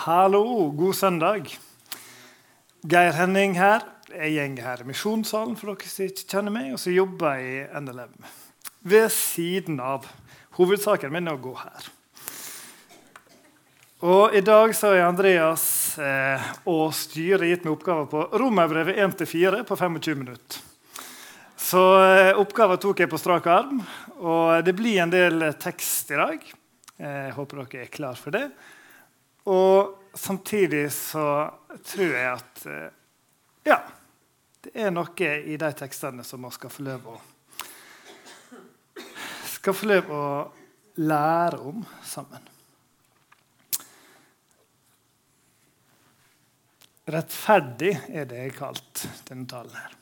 Hallo, god søndag. Geir Henning her. Jeg går her i Misjonssalen for dere som ikke kjenner meg, og så jobber jeg i NLM. Ved siden av. Hovedsaken min er å gå her. Og I dag så har Andreas eh, og styret gitt meg oppgaver på Romerbrevet 1-4 på 25 minutter. Så eh, oppgaven tok jeg på strak arm, og det blir en del tekst i dag. Eh, jeg håper dere er klar for det. Og samtidig så tror jeg at eh, ja, det er noe i de tekstene som vi skal få lov å skal få lov å lære om sammen. Rettferdig er det jeg kalt denne talen her.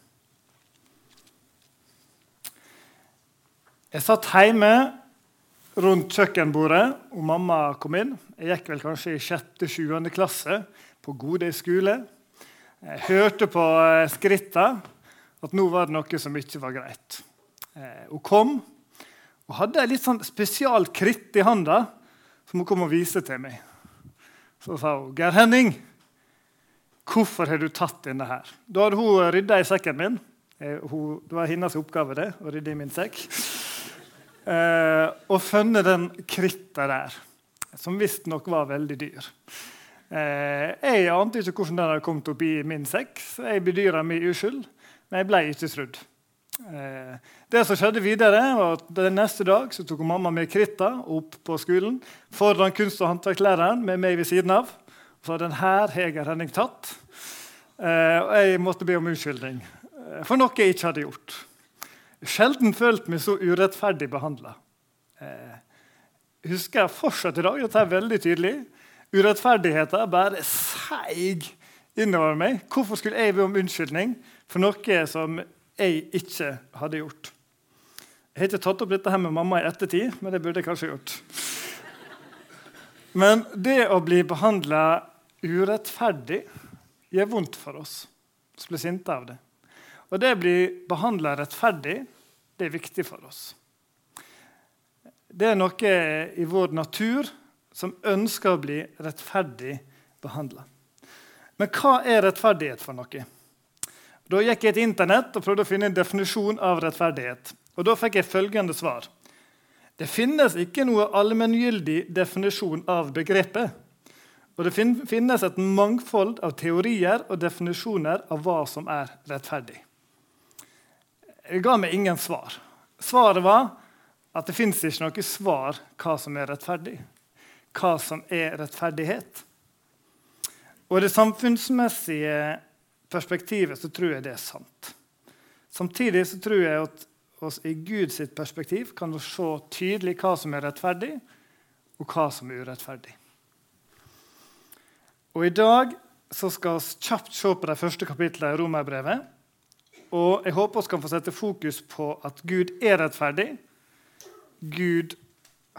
Jeg satt hjemme rundt kjøkkenbordet, og mamma kom inn. Jeg gikk vel kanskje i 6.-7. klasse på Godøy skole. Jeg hørte på skrittene skritta at nå var det noe som ikke var greit. Eh, hun kom og hadde en litt sånn spesial kritt i handa som hun kom og viste til meg. Så sa hun, 'Geir Henning, hvorfor har du tatt denne her?' Da hadde hun rydda i sekken min. Eh, det var hennes oppgave det, å rydde i min sekk. Og funnet den kritta der, som visstnok var veldig dyr. jeg ante ikke hvordan den hadde kommet opp i min sekk, så jeg bedyra min uskyld. Men jeg ble ikke trudd. Eh, det som skjedde videre, var at Den neste dag så tok mamma med kritta opp på skolen foran kunst- og håndverklæreren med meg ved siden av. Sa den her har Henning tatt. Eh, og jeg måtte be om unnskyldning eh, for noe jeg ikke hadde gjort. Sjelden følt meg så urettferdig behandla. Jeg husker fortsatt i dag dette er veldig tydelig. Urettferdigheten bare seig innover meg. Hvorfor skulle jeg be om unnskyldning for noe som jeg ikke hadde gjort. Jeg har ikke tatt opp dette her med mamma i ettertid, men det burde jeg kanskje gjort. Men det å bli behandla urettferdig gjør vondt for oss som blir sinte av det. Og det å bli behandla rettferdig, det er viktig for oss. Det er noe i vår natur som ønsker å bli rettferdig behandla. Men hva er rettferdighet for noe? Da gikk jeg til Internett og prøvde å finne en definisjon av rettferdighet. Og Da fikk jeg følgende svar. Det finnes ikke noe allmenngyldig definisjon av begrepet. Og det finnes et mangfold av teorier og definisjoner av hva som er rettferdig. Det ga meg ingen svar. Svaret var at det fins ikke noe svar hva som er rettferdig. Hva som er rettferdighet. Og i det samfunnsmessige perspektivet så tror jeg det er sant. Samtidig så tror jeg at oss i Guds perspektiv kan se tydelig hva som er rettferdig, og hva som er urettferdig. Og I dag så skal vi kjapt se på de første kapitlene i Romerbrevet. Og jeg håper vi kan få sette fokus på at Gud er rettferdig. Gud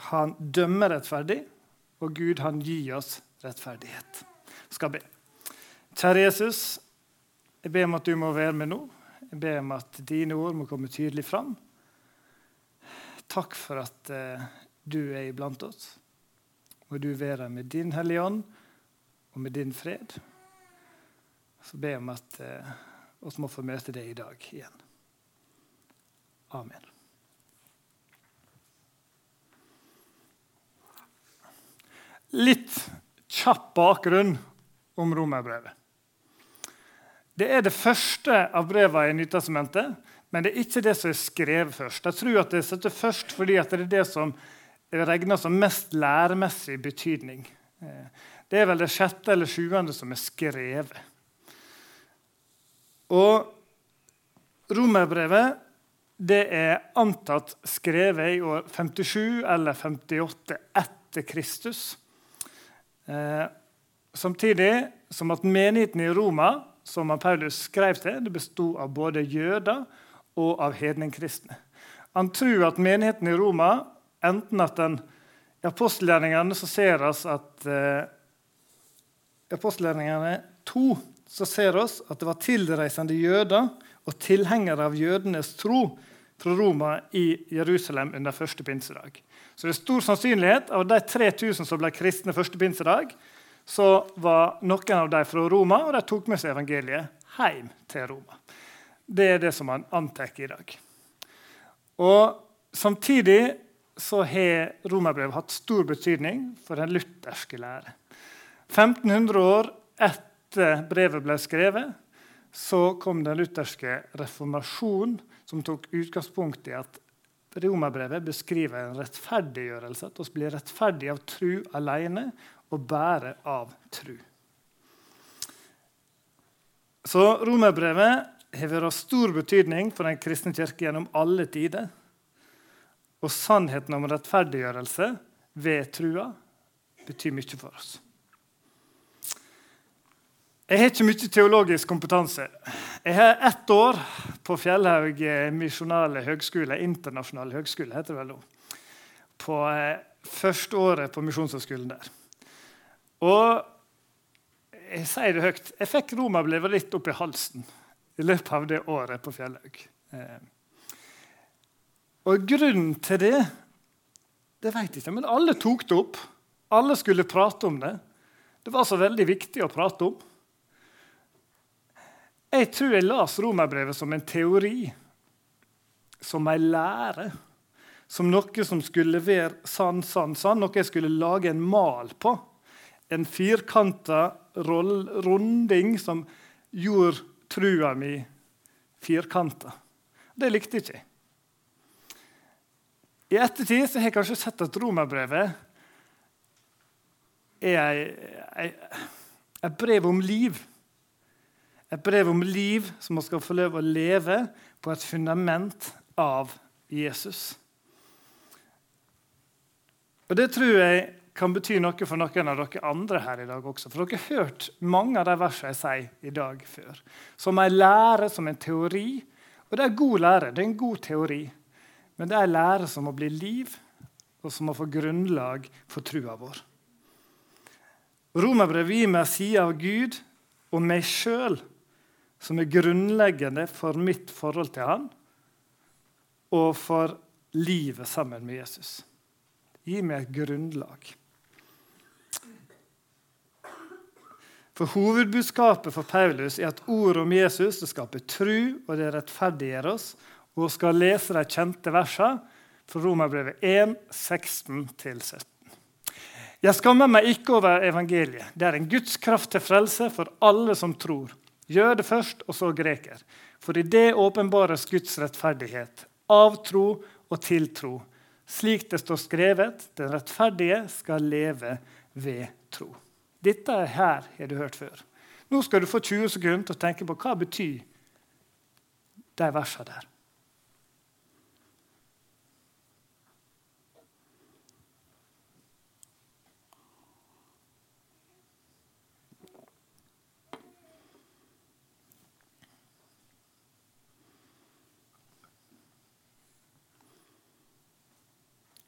han dømmer rettferdig, og Gud han gir oss rettferdighet. Jeg skal be. Kjære Jesus, jeg ber om at du må være med nå. Jeg ber om at dine ord må komme tydelig fram. Takk for at eh, du er iblant oss. Må du være med din Hellige Ånd og med din fred. Så ber jeg om at uh, som må få møte deg i dag igjen. Amen. Litt kjapp bakgrunn om romerbrevet. Det er det første av brevene i Nytestamentet, men det er ikke det som er skrevet først. Jeg tror at det setter først fordi det er det som regnes som mest læremessig betydning. Eh, det er vel det sjette eller sjuende som er skrevet. Og Romerbrevet det er antatt skrevet i år 57 eller 58 etter Kristus. Eh, samtidig som at menigheten i Roma som Paulus skrev til, det besto av både jøder og av hedningkristne. Han tror at menigheten i Roma enten at den, I apostelgjerningene så ser oss at eh, apostelgjerningene 2 så ser oss at det var tilreisende jøder og tilhengere av jødenes tro fra Roma i Jerusalem under første pinsedag. Så det er stor sannsynlighet av de 3000 som ble kristne første pinsedag, så var noen av dem fra Roma, og de tok med seg evangeliet hjem til Roma. Det er det som man antar i dag. Og Samtidig så har romerbrevet hatt stor betydning for den lutherske lære. 1500 år etter brevet ble skrevet, så kom den lutherske reformasjonen, som tok utgangspunkt i at romerbrevet beskriver en rettferdiggjørelse. At vi blir rettferdige av tru alene og bare av tru. Så romerbrevet har vært av stor betydning for den kristne kirke gjennom alle tider. Og sannheten om rettferdiggjørelse ved trua betyr mye for oss. Jeg har ikke mye teologisk kompetanse. Jeg har ett år på Fjellhaug misjonale høgskole, internasjonale høgskole, heter det vel nå. På eh, første året på Misjonshøgskolen der. Og jeg sier det høyt jeg fikk romerbrevet litt opp i halsen i løpet av det året på Fjellhaug. Eh, og grunnen til det det vet jeg ikke, men alle tok det opp. Alle skulle prate om det. Det var så veldig viktig å prate om. Jeg tror jeg las romerbrevet som en teori, som en lære. Som noe som skulle være sann, sann, sann, noe jeg skulle lage en mal på. En firkanta runding som gjorde trua mi firkanta. Det likte jeg ikke. I ettertid har jeg kanskje sett at romerbrevet er et brev om liv. Et brev om liv som man skal få lov å leve på et fundament av Jesus. Og Det tror jeg kan bety noe for noen av dere andre her i dag også. For dere har hørt mange av de versene jeg sier i dag før. Som en lære, som en teori. Og det er god lære. Det er en god teori. Men det er en lære som må bli liv, og som må få grunnlag for trua vår. Romerbrevet gir meg sida av Gud og meg sjøl som er grunnleggende for mitt forhold til Han og for livet sammen med Jesus. Gi meg et grunnlag. For Hovedbudskapet for Paulus er at ordet om Jesus det skaper tru, og det rettferdiggjør oss, hun skal lese de kjente versene fra Romerbrevet 1, 16-17. Jeg skammer meg ikke over evangeliet. Det er en Guds kraft til frelse for alle som tror. Gjør det først, og så greker. For i det åpenbares Guds rettferdighet, av tro og til tro. Slik det står skrevet, den rettferdige skal leve ved tro. Dette her har du hørt før. Nå skal du få 20 sekunder til å tenke på hva betyr de versene der.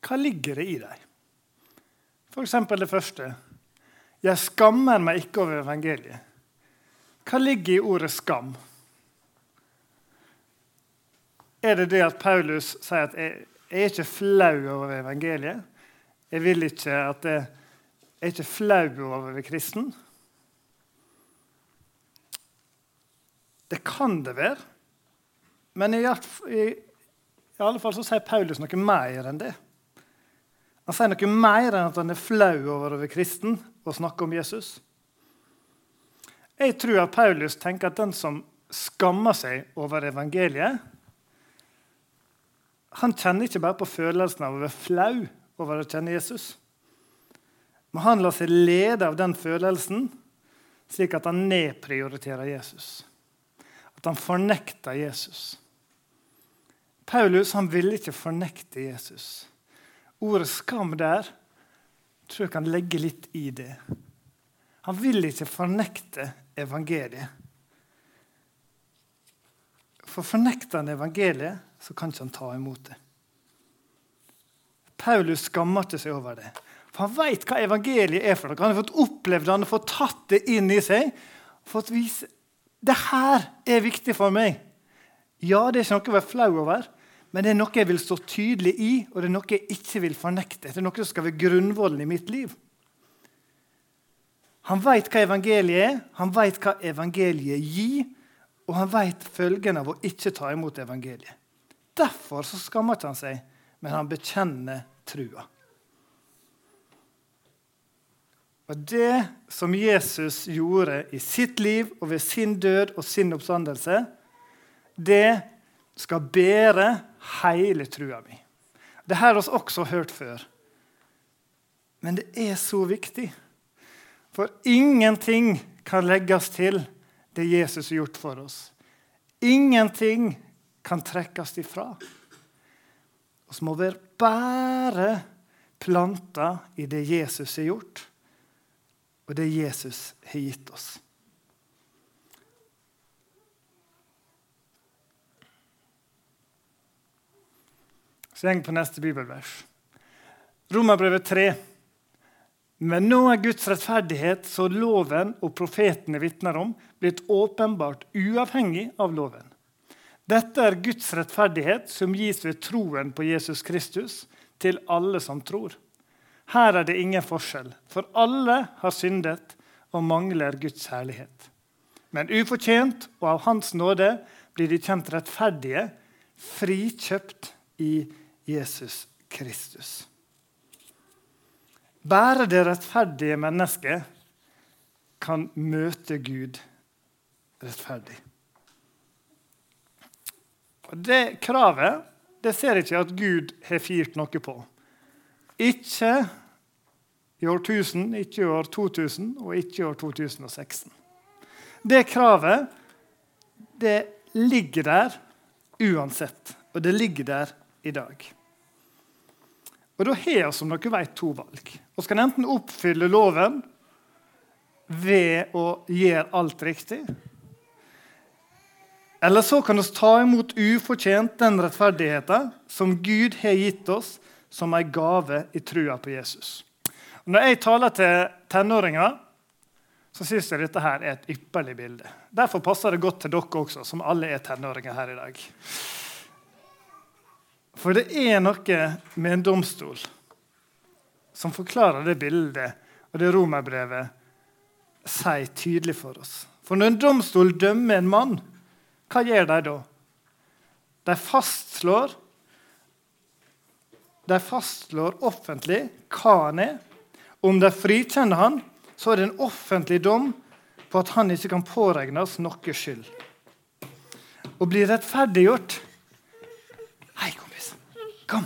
Hva ligger det i dem? F.eks. det første. Jeg skammer meg ikke over evangeliet. Hva ligger i ordet 'skam'? Er det det at Paulus sier at jeg, jeg er ikke flau over evangeliet? Jeg vil ikke at jeg, jeg er ikke flau over å være kristen? Det kan det være. Men i, i, alle fall så sier Paulus noe mer enn det. Han sier noe mer enn at han er flau over å være kristen og snakke om Jesus. Jeg tror at Paulus tenker at den som skammer seg over evangeliet, han kjenner ikke bare på følelsen av å være flau over å kjenne Jesus. Men han lar seg lede av den følelsen, slik at han nedprioriterer Jesus. At han fornekter Jesus. Paulus han ville ikke fornekte Jesus. Ordet 'skam' der tror jeg kan legge litt i det. Han vil ikke fornekte evangeliet. For fornekter han evangeliet, så kan ikke han ta imot det. Paulus skammer ikke seg over det. For Han vet hva evangeliet er. for noe. Han har fått opplevd det, han har fått tatt det inn i seg. fått vise det her er viktig for meg. Ja, det er ikke noe å være flau over, men det er noe jeg vil stå tydelig i, og det er noe jeg ikke vil fornekte. Det er noe som skal være grunnvollen i mitt liv. Han veit hva evangeliet er, han veit hva evangeliet gir, og han veit følgen av å ikke ta imot evangeliet. Derfor så skammer ikke han seg, men han bekjenner trua. Og Det som Jesus gjorde i sitt liv og ved sin død og sin oppstandelse, det skal bære hele trua mi. Det har vi også hørt før. Men det er så viktig. For ingenting kan legges til det Jesus har gjort for oss. Ingenting kan trekkes ifra. Vi må være bare planta i det Jesus har gjort, og det Jesus har gitt oss. Så jeg på neste bibelvers. Romerbrevet 3. Men nå er Guds rettferdighet, så loven og profetene vitner om, blitt åpenbart uavhengig av loven. Dette er Guds rettferdighet som gis ved troen på Jesus Kristus til alle som tror. Her er det ingen forskjell, for alle har syndet og mangler Guds herlighet. Men ufortjent og av Hans nåde blir de kjent rettferdige, frikjøpt i Jesus Kristus. Bare det rettferdige mennesket kan møte Gud rettferdig. Og Det kravet det ser ikke at Gud har firt noe på. Ikke i år 1000, ikke i år 2000 og ikke i år 2016. Det kravet det ligger der uansett, og det ligger der i dag. Og Da har vi som dere vet, to valg. Vi kan enten oppfylle loven ved å gjøre alt riktig. Eller så kan vi ta imot ufortjent den rettferdigheten som Gud har gitt oss som en gave i trua på Jesus. Når jeg taler til tenåringer, så syns jeg dette her er et ypperlig bilde. Derfor passer det godt til dere også, som alle er tenåringer her i dag. For det er noe med en domstol som forklarer det bildet og det romerbrevet sier tydelig for oss. For når en domstol dømmer en mann, hva gjør de da? De fastslår, de fastslår offentlig hva han er. Om de frikjenner han, så er det en offentlig dom på at han ikke kan påregnes noe skyld. Å bli rettferdiggjort Kom.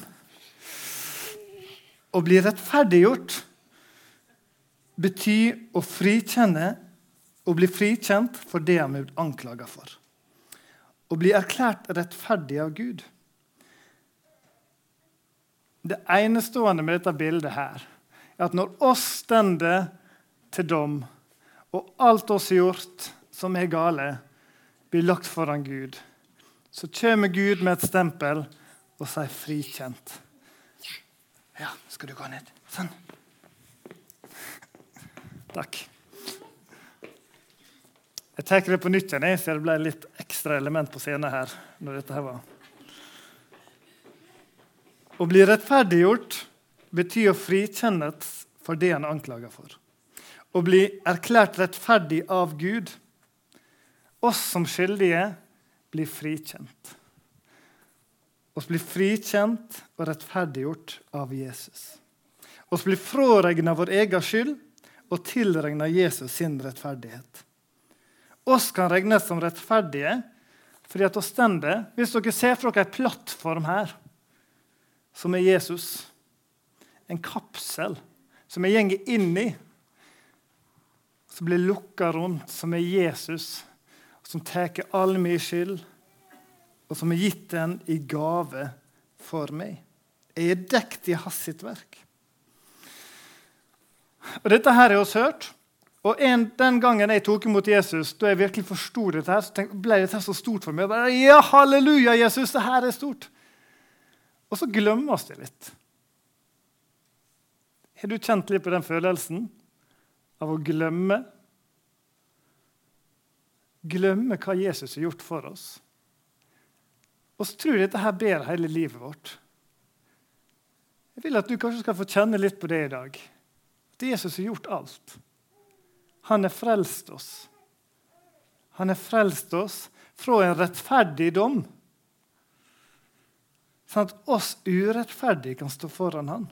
Å bli rettferdiggjort betyr å frikjenne å bli frikjent for det han er anklaga for. Å bli erklært rettferdig av Gud. Det enestående med dette bildet her, er at når oss stender til dom, og alt oss har gjort som er gale, blir lagt foran Gud, så kommer Gud med et stempel og si 'frikjent'. Ja, skal du gå ned? Sånn. Takk. Jeg tar det på nytt igjen, så det ble litt ekstra element på scenen her. når dette her var. Å bli rettferdiggjort betyr å frikjennes for det han er anklaga for. Å bli erklært rettferdig av Gud. Oss som skyldige blir frikjent. Vi blir frikjent og rettferdiggjort av Jesus. Oss blir fråregna vår egen skyld og tilregna Jesus sin rettferdighet. Oss kan regnes som rettferdige fordi at oss stender Hvis dere ser for dere en plattform her, som er Jesus, en kapsel som vi går inn i, som blir lukka rundt, som er Jesus, som tar all min skyld og som er gitt den i gave for meg. Jeg er dekt i hans sitt verk. Og Dette her har vi hørt. Og en, Den gangen jeg tok imot Jesus, da jeg virkelig forsto dette, her, så ble dette så stort for meg. Bare, ja, halleluja, Jesus, det her er stort. Og så glemmes det litt. Har du kjent litt på den følelsen av å glemme? Glemme hva Jesus har gjort for oss. Og så tror jeg dette her ber hele livet vårt. Jeg vil at du kanskje skal få kjenne litt på det i dag. At Jesus har gjort alt. han har frelst oss. Han har frelst oss fra en rettferdig dom, sånn at oss urettferdige kan stå foran han.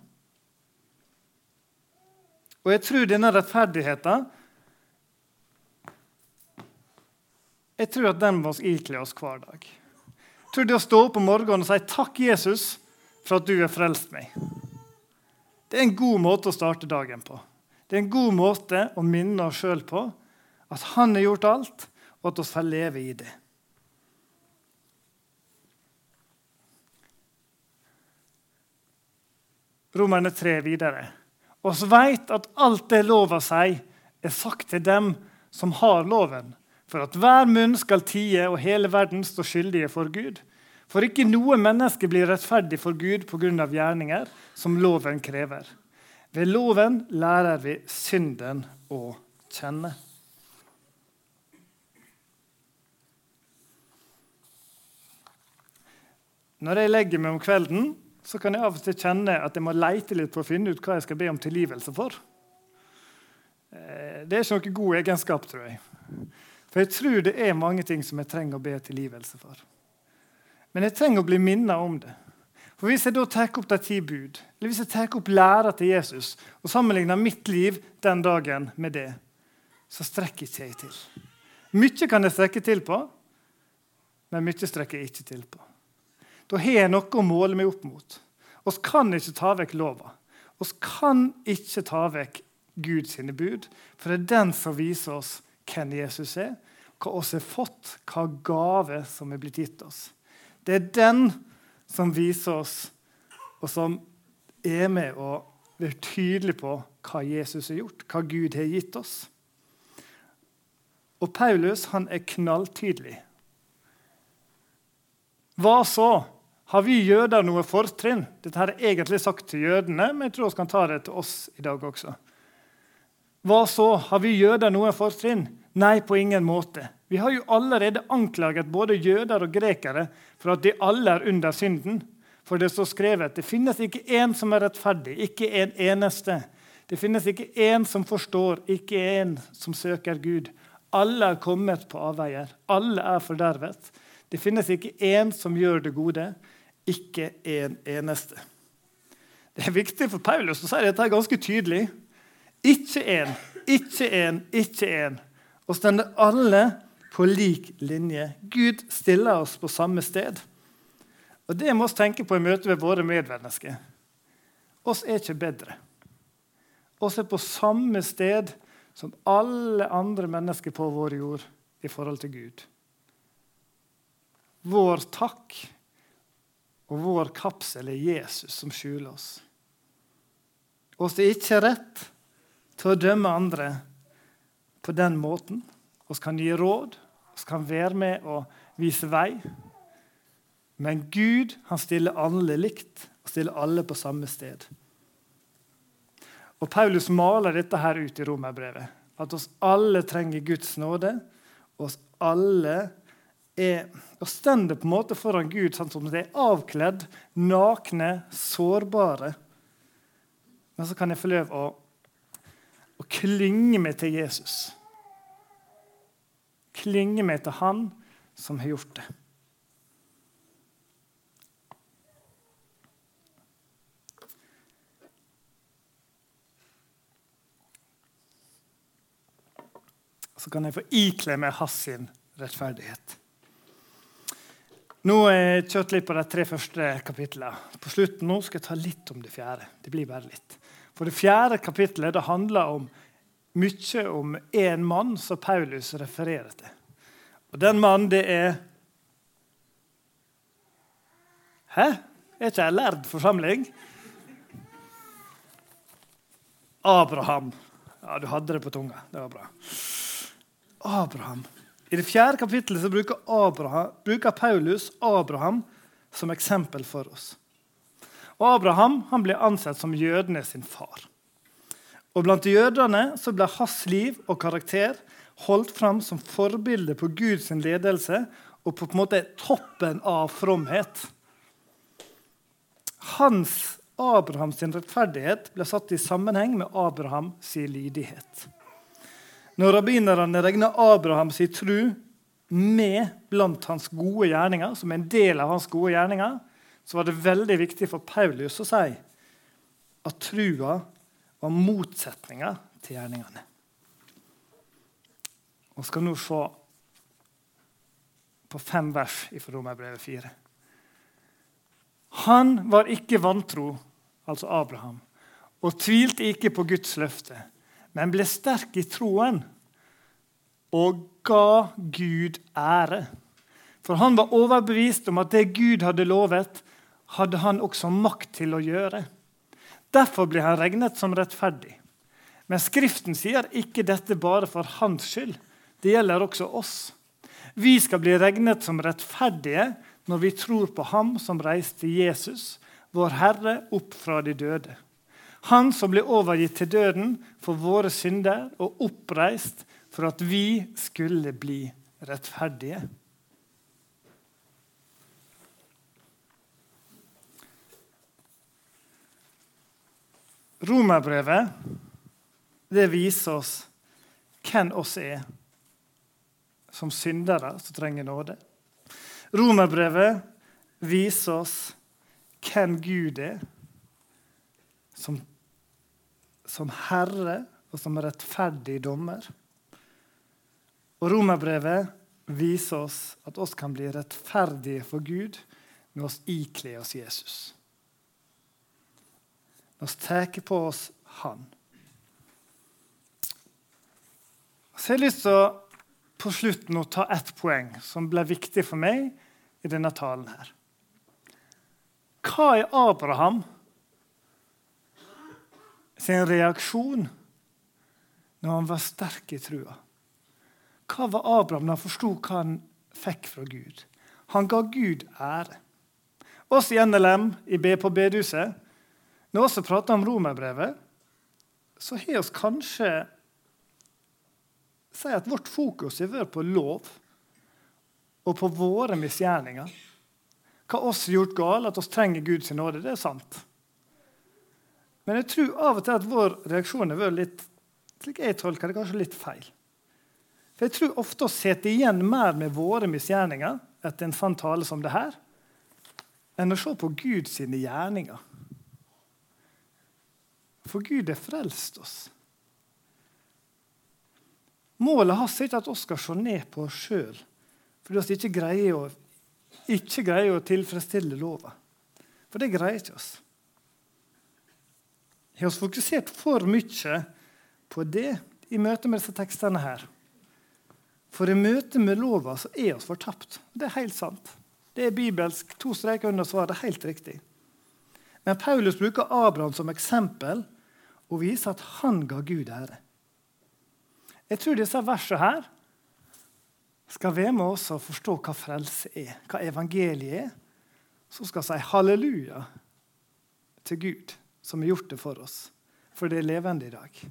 Og jeg tror denne rettferdigheten jeg tror at den må ikle oss hver dag. Tror det å stå opp om morgenen og si 'Takk, Jesus, for at du har frelst meg', det er en god måte å starte dagen på. Det er en god måte å minne oss sjøl på at han har gjort alt, og at vi får leve i det. Romerne 3 videre. Vi vet at alt det lova sier, er sagt til dem som har loven, for at hver munn skal tie og hele verden stå skyldige for Gud. For ikke noe menneske blir rettferdig for Gud pga. gjerninger som loven krever. Ved loven lærer vi synden å kjenne. Når jeg legger meg om kvelden, så kan jeg av og til kjenne at jeg må leite litt for å finne ut hva jeg skal be om tilgivelse for. Eh, det er ikke noen god egenskap, tror jeg. For jeg tror det er mange ting som jeg trenger å be tilgivelse for. Men jeg trenger å bli minnet om det. For Hvis jeg da tar opp de ti bud, eller hvis jeg tar opp læra til Jesus og sammenligner mitt liv den dagen med det, så strekker ikke jeg til. Mye kan jeg strekke til på, men mye strekker jeg ikke til på. Da har jeg noe å måle meg opp mot. Vi kan ikke ta vekk lova. Vi kan ikke ta vekk Guds bud, for det er den som viser oss hvem Jesus er, hva oss har fått, hva gave som er blitt gitt oss. Det er den som viser oss, og som er med og er tydelig på hva Jesus har gjort, hva Gud har gitt oss. Og Paulus han er knalltydelig. Hva så? Har vi jøder noe fortrinn? Dette er egentlig sagt til jødene, men jeg tror vi kan ta det til oss i dag også. Hva så? Har vi jøder noe fortrinn? Nei, på ingen måte. Vi har jo allerede anklaget både jøder og grekere for at de alle er under synden. For det står skrevet det finnes ikke én som er rettferdig, ikke en eneste. Det finnes ikke én som forstår, ikke én som søker Gud. Alle er kommet på avveier. Alle er fordervet. Det finnes ikke én som gjør det gode, ikke en eneste. Det er viktig for Paulus å si dette ganske tydelig. Ikke én, ikke én, ikke én. Og stender alle på lik linje. Gud stiller oss på samme sted. Og Det må vi tenke på i møte med våre medmennesker. Oss er ikke bedre. Oss er på samme sted som alle andre mennesker på vår jord i forhold til Gud. Vår takk og vår kapsel er Jesus som skjuler oss. Oss er ikke rett til å dømme andre på den måten. Vi kan gi råd, vi kan være med og vise vei. Men Gud han stiller alle likt og stiller alle på samme sted. Og Paulus maler dette her ut i romerbrevet. At oss alle trenger Guds nåde. Oss alle er og stender på en måte foran Gud sånn som det er avkledd, nakne, sårbare. Men så kan jeg få lov å, å klynge meg til Jesus klynge meg til Han som har gjort det. Så kan jeg få ikle meg hans rettferdighet. Nå har jeg kjørt litt på de tre første kapitlene. På slutten nå skal jeg ta litt om det fjerde. Det blir bare litt. For Det fjerde kapitlet det handler om mye om én mann som Paulus refererer til. Og Den mannen, det er Hæ? Er ikke jeg lærd forsamling? Abraham. Ja, du hadde det på tunga. Det var bra. Abraham. I det fjerde kapittelet bruker, Abraham, bruker Paulus Abraham som eksempel for oss. Og Abraham han blir ansett som jødene sin far. Og Blant jødene så ble hans liv og karakter holdt fram som forbilde på Guds ledelse og på en måte toppen av fromhet. Hans Abrahams rettferdighet ble satt i sammenheng med Abrahams lydighet. Når rabbinerne regna Abrahams tru med blant hans gode gjerninger, som en del av hans gode gjerninger, så var det veldig viktig for Paulus å si at trua var motsetninger til gjerningene. Vi skal nå se på fem vers fra Romerbrevet 4. Han var ikke vantro, altså Abraham, og tvilte ikke på Guds løfte, men ble sterk i troen og ga Gud ære. For han var overbevist om at det Gud hadde lovet, hadde han også makt til å gjøre. Derfor blir han regnet som rettferdig. Men Skriften sier ikke dette bare for hans skyld. Det gjelder også oss. Vi skal bli regnet som rettferdige når vi tror på Ham som reiste Jesus, vår Herre, opp fra de døde. Han som ble overgitt til døden for våre synder og oppreist for at vi skulle bli rettferdige. Romerbrevet det viser oss hvem oss er som syndere som trenger nåde. Romerbrevet viser oss hvem Gud er som, som Herre og som rettferdig dommer. Og Romerbrevet viser oss at oss kan bli rettferdige for Gud når vi ikler oss Jesus. Når vi tar på oss Han. Så jeg har lyst til å på slutten å ta ett poeng som ble viktig for meg i denne talen. her. Hva er Abraham sin reaksjon når han var sterk i trua? Hva var Abraham da han forsto hva han fikk fra Gud? Han ga Gud ære. Oss i NLM i B på bedehuset, når vi prater om romerbrevet, så har vi kanskje si at vårt fokus har vært på lov og på våre misgjerninger. Hva oss har gjort galt, at oss trenger Guds nåde, det er sant. Men jeg tror av og til at vår reaksjon har vært litt slik jeg tolker det, kanskje litt feil. For Jeg tror ofte å sitte igjen mer med våre misgjerninger etter en sånn tale som det her, enn å se på Guds gjerninger. For Gud har frelst oss. Målet hans er ikke at vi skal se ned på oss sjøl fordi vi ikke greier å, ikke greier å tilfredsstille lova. For det greier ikke oss. Har vi fokusert for mye på det i møte med disse tekstene her? For i møte med lova så er oss fortapt. Det er helt sant. Det er bibelsk. To streker under svaret. Helt riktig. Men Paulus bruker Abraham som eksempel og viser at han ga Gud ære. Jeg tror disse versene her skal være med oss og forstå hva frelse er, hva evangeliet er. Så skal si halleluja til Gud, som har gjort det for oss. For det er levende i dag.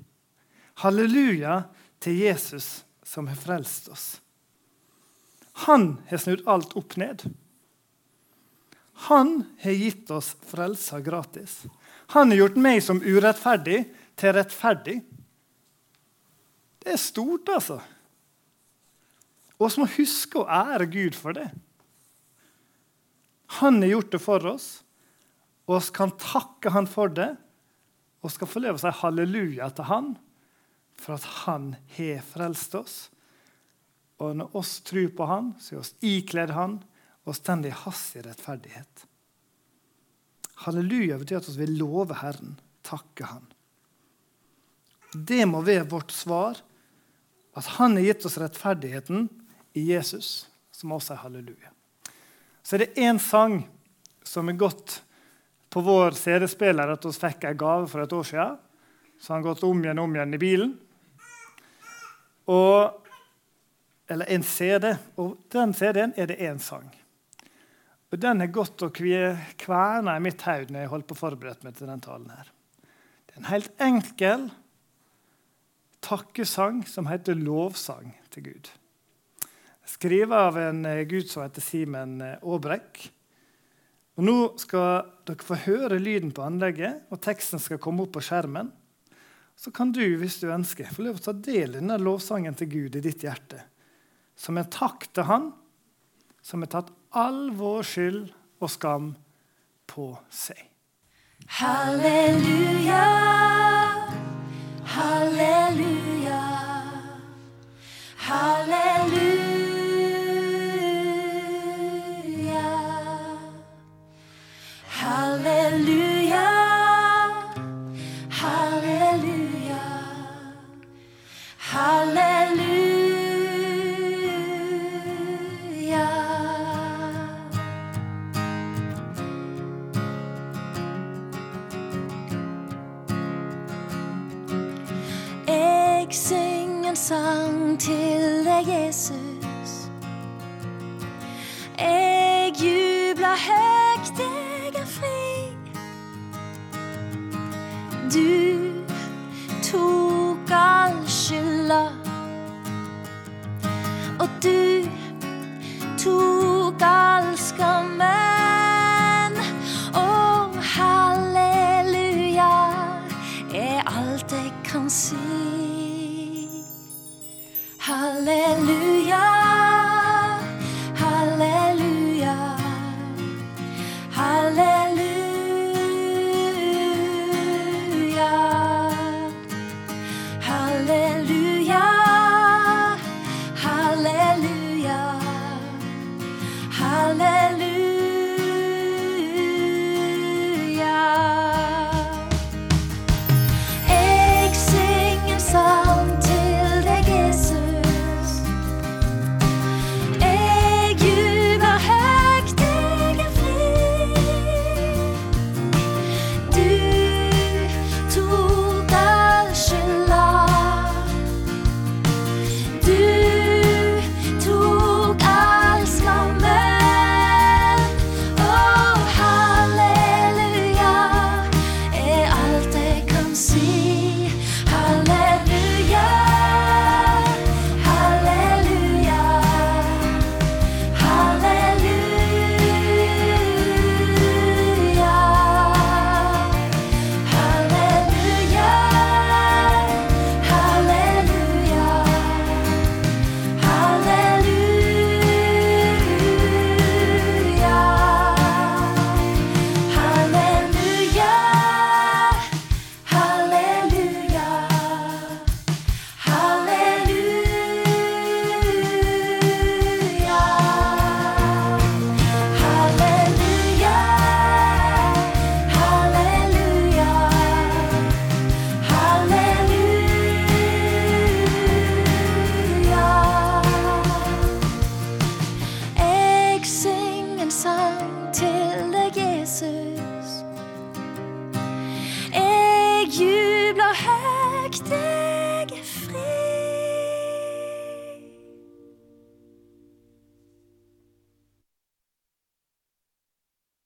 Halleluja til Jesus, som har frelst oss. Han har snudd alt opp ned. Han har gitt oss frelsa gratis. Han har gjort meg som urettferdig til rettferdig. Det er stort, altså. Og vi må huske å ære Gud for det. Han har gjort det for oss, og vi kan takke han for det. Og skal få leve å si halleluja til han for at han har frelst oss. Og når oss tror på han, så er oss ikledd han og står i hans rettferdighet. Halleluja betyr at vi vil love Herren, takke Han. Det må være vårt svar, at Han har gitt oss rettferdigheten i Jesus, som også er halleluja. Så er det én sang som er gått på vår CD-spiller at vi fikk en gave for et år siden. Så han har gått om igjen og om igjen i bilen. Og, eller en CD. Og den CD-en er det én sang. Og den har gått og kverna i mitt hode når jeg holdt på å forberede meg til denne talen. her. Det er en helt enkel takkesang som heter lovsang til Gud. Skrevet av en eh, gud som heter Simen eh, Aabrekk. Og Nå skal dere få høre lyden på anlegget, og teksten skal komme opp på skjermen. Så kan du, hvis du ønsker, få lov til å ta del i denne lovsangen til Gud i ditt hjerte. Som en takk til Han som har tatt all vår skyld og skam på seg. Halleluja, halleluja, halleluja. Syng en sang til deg, Jesus.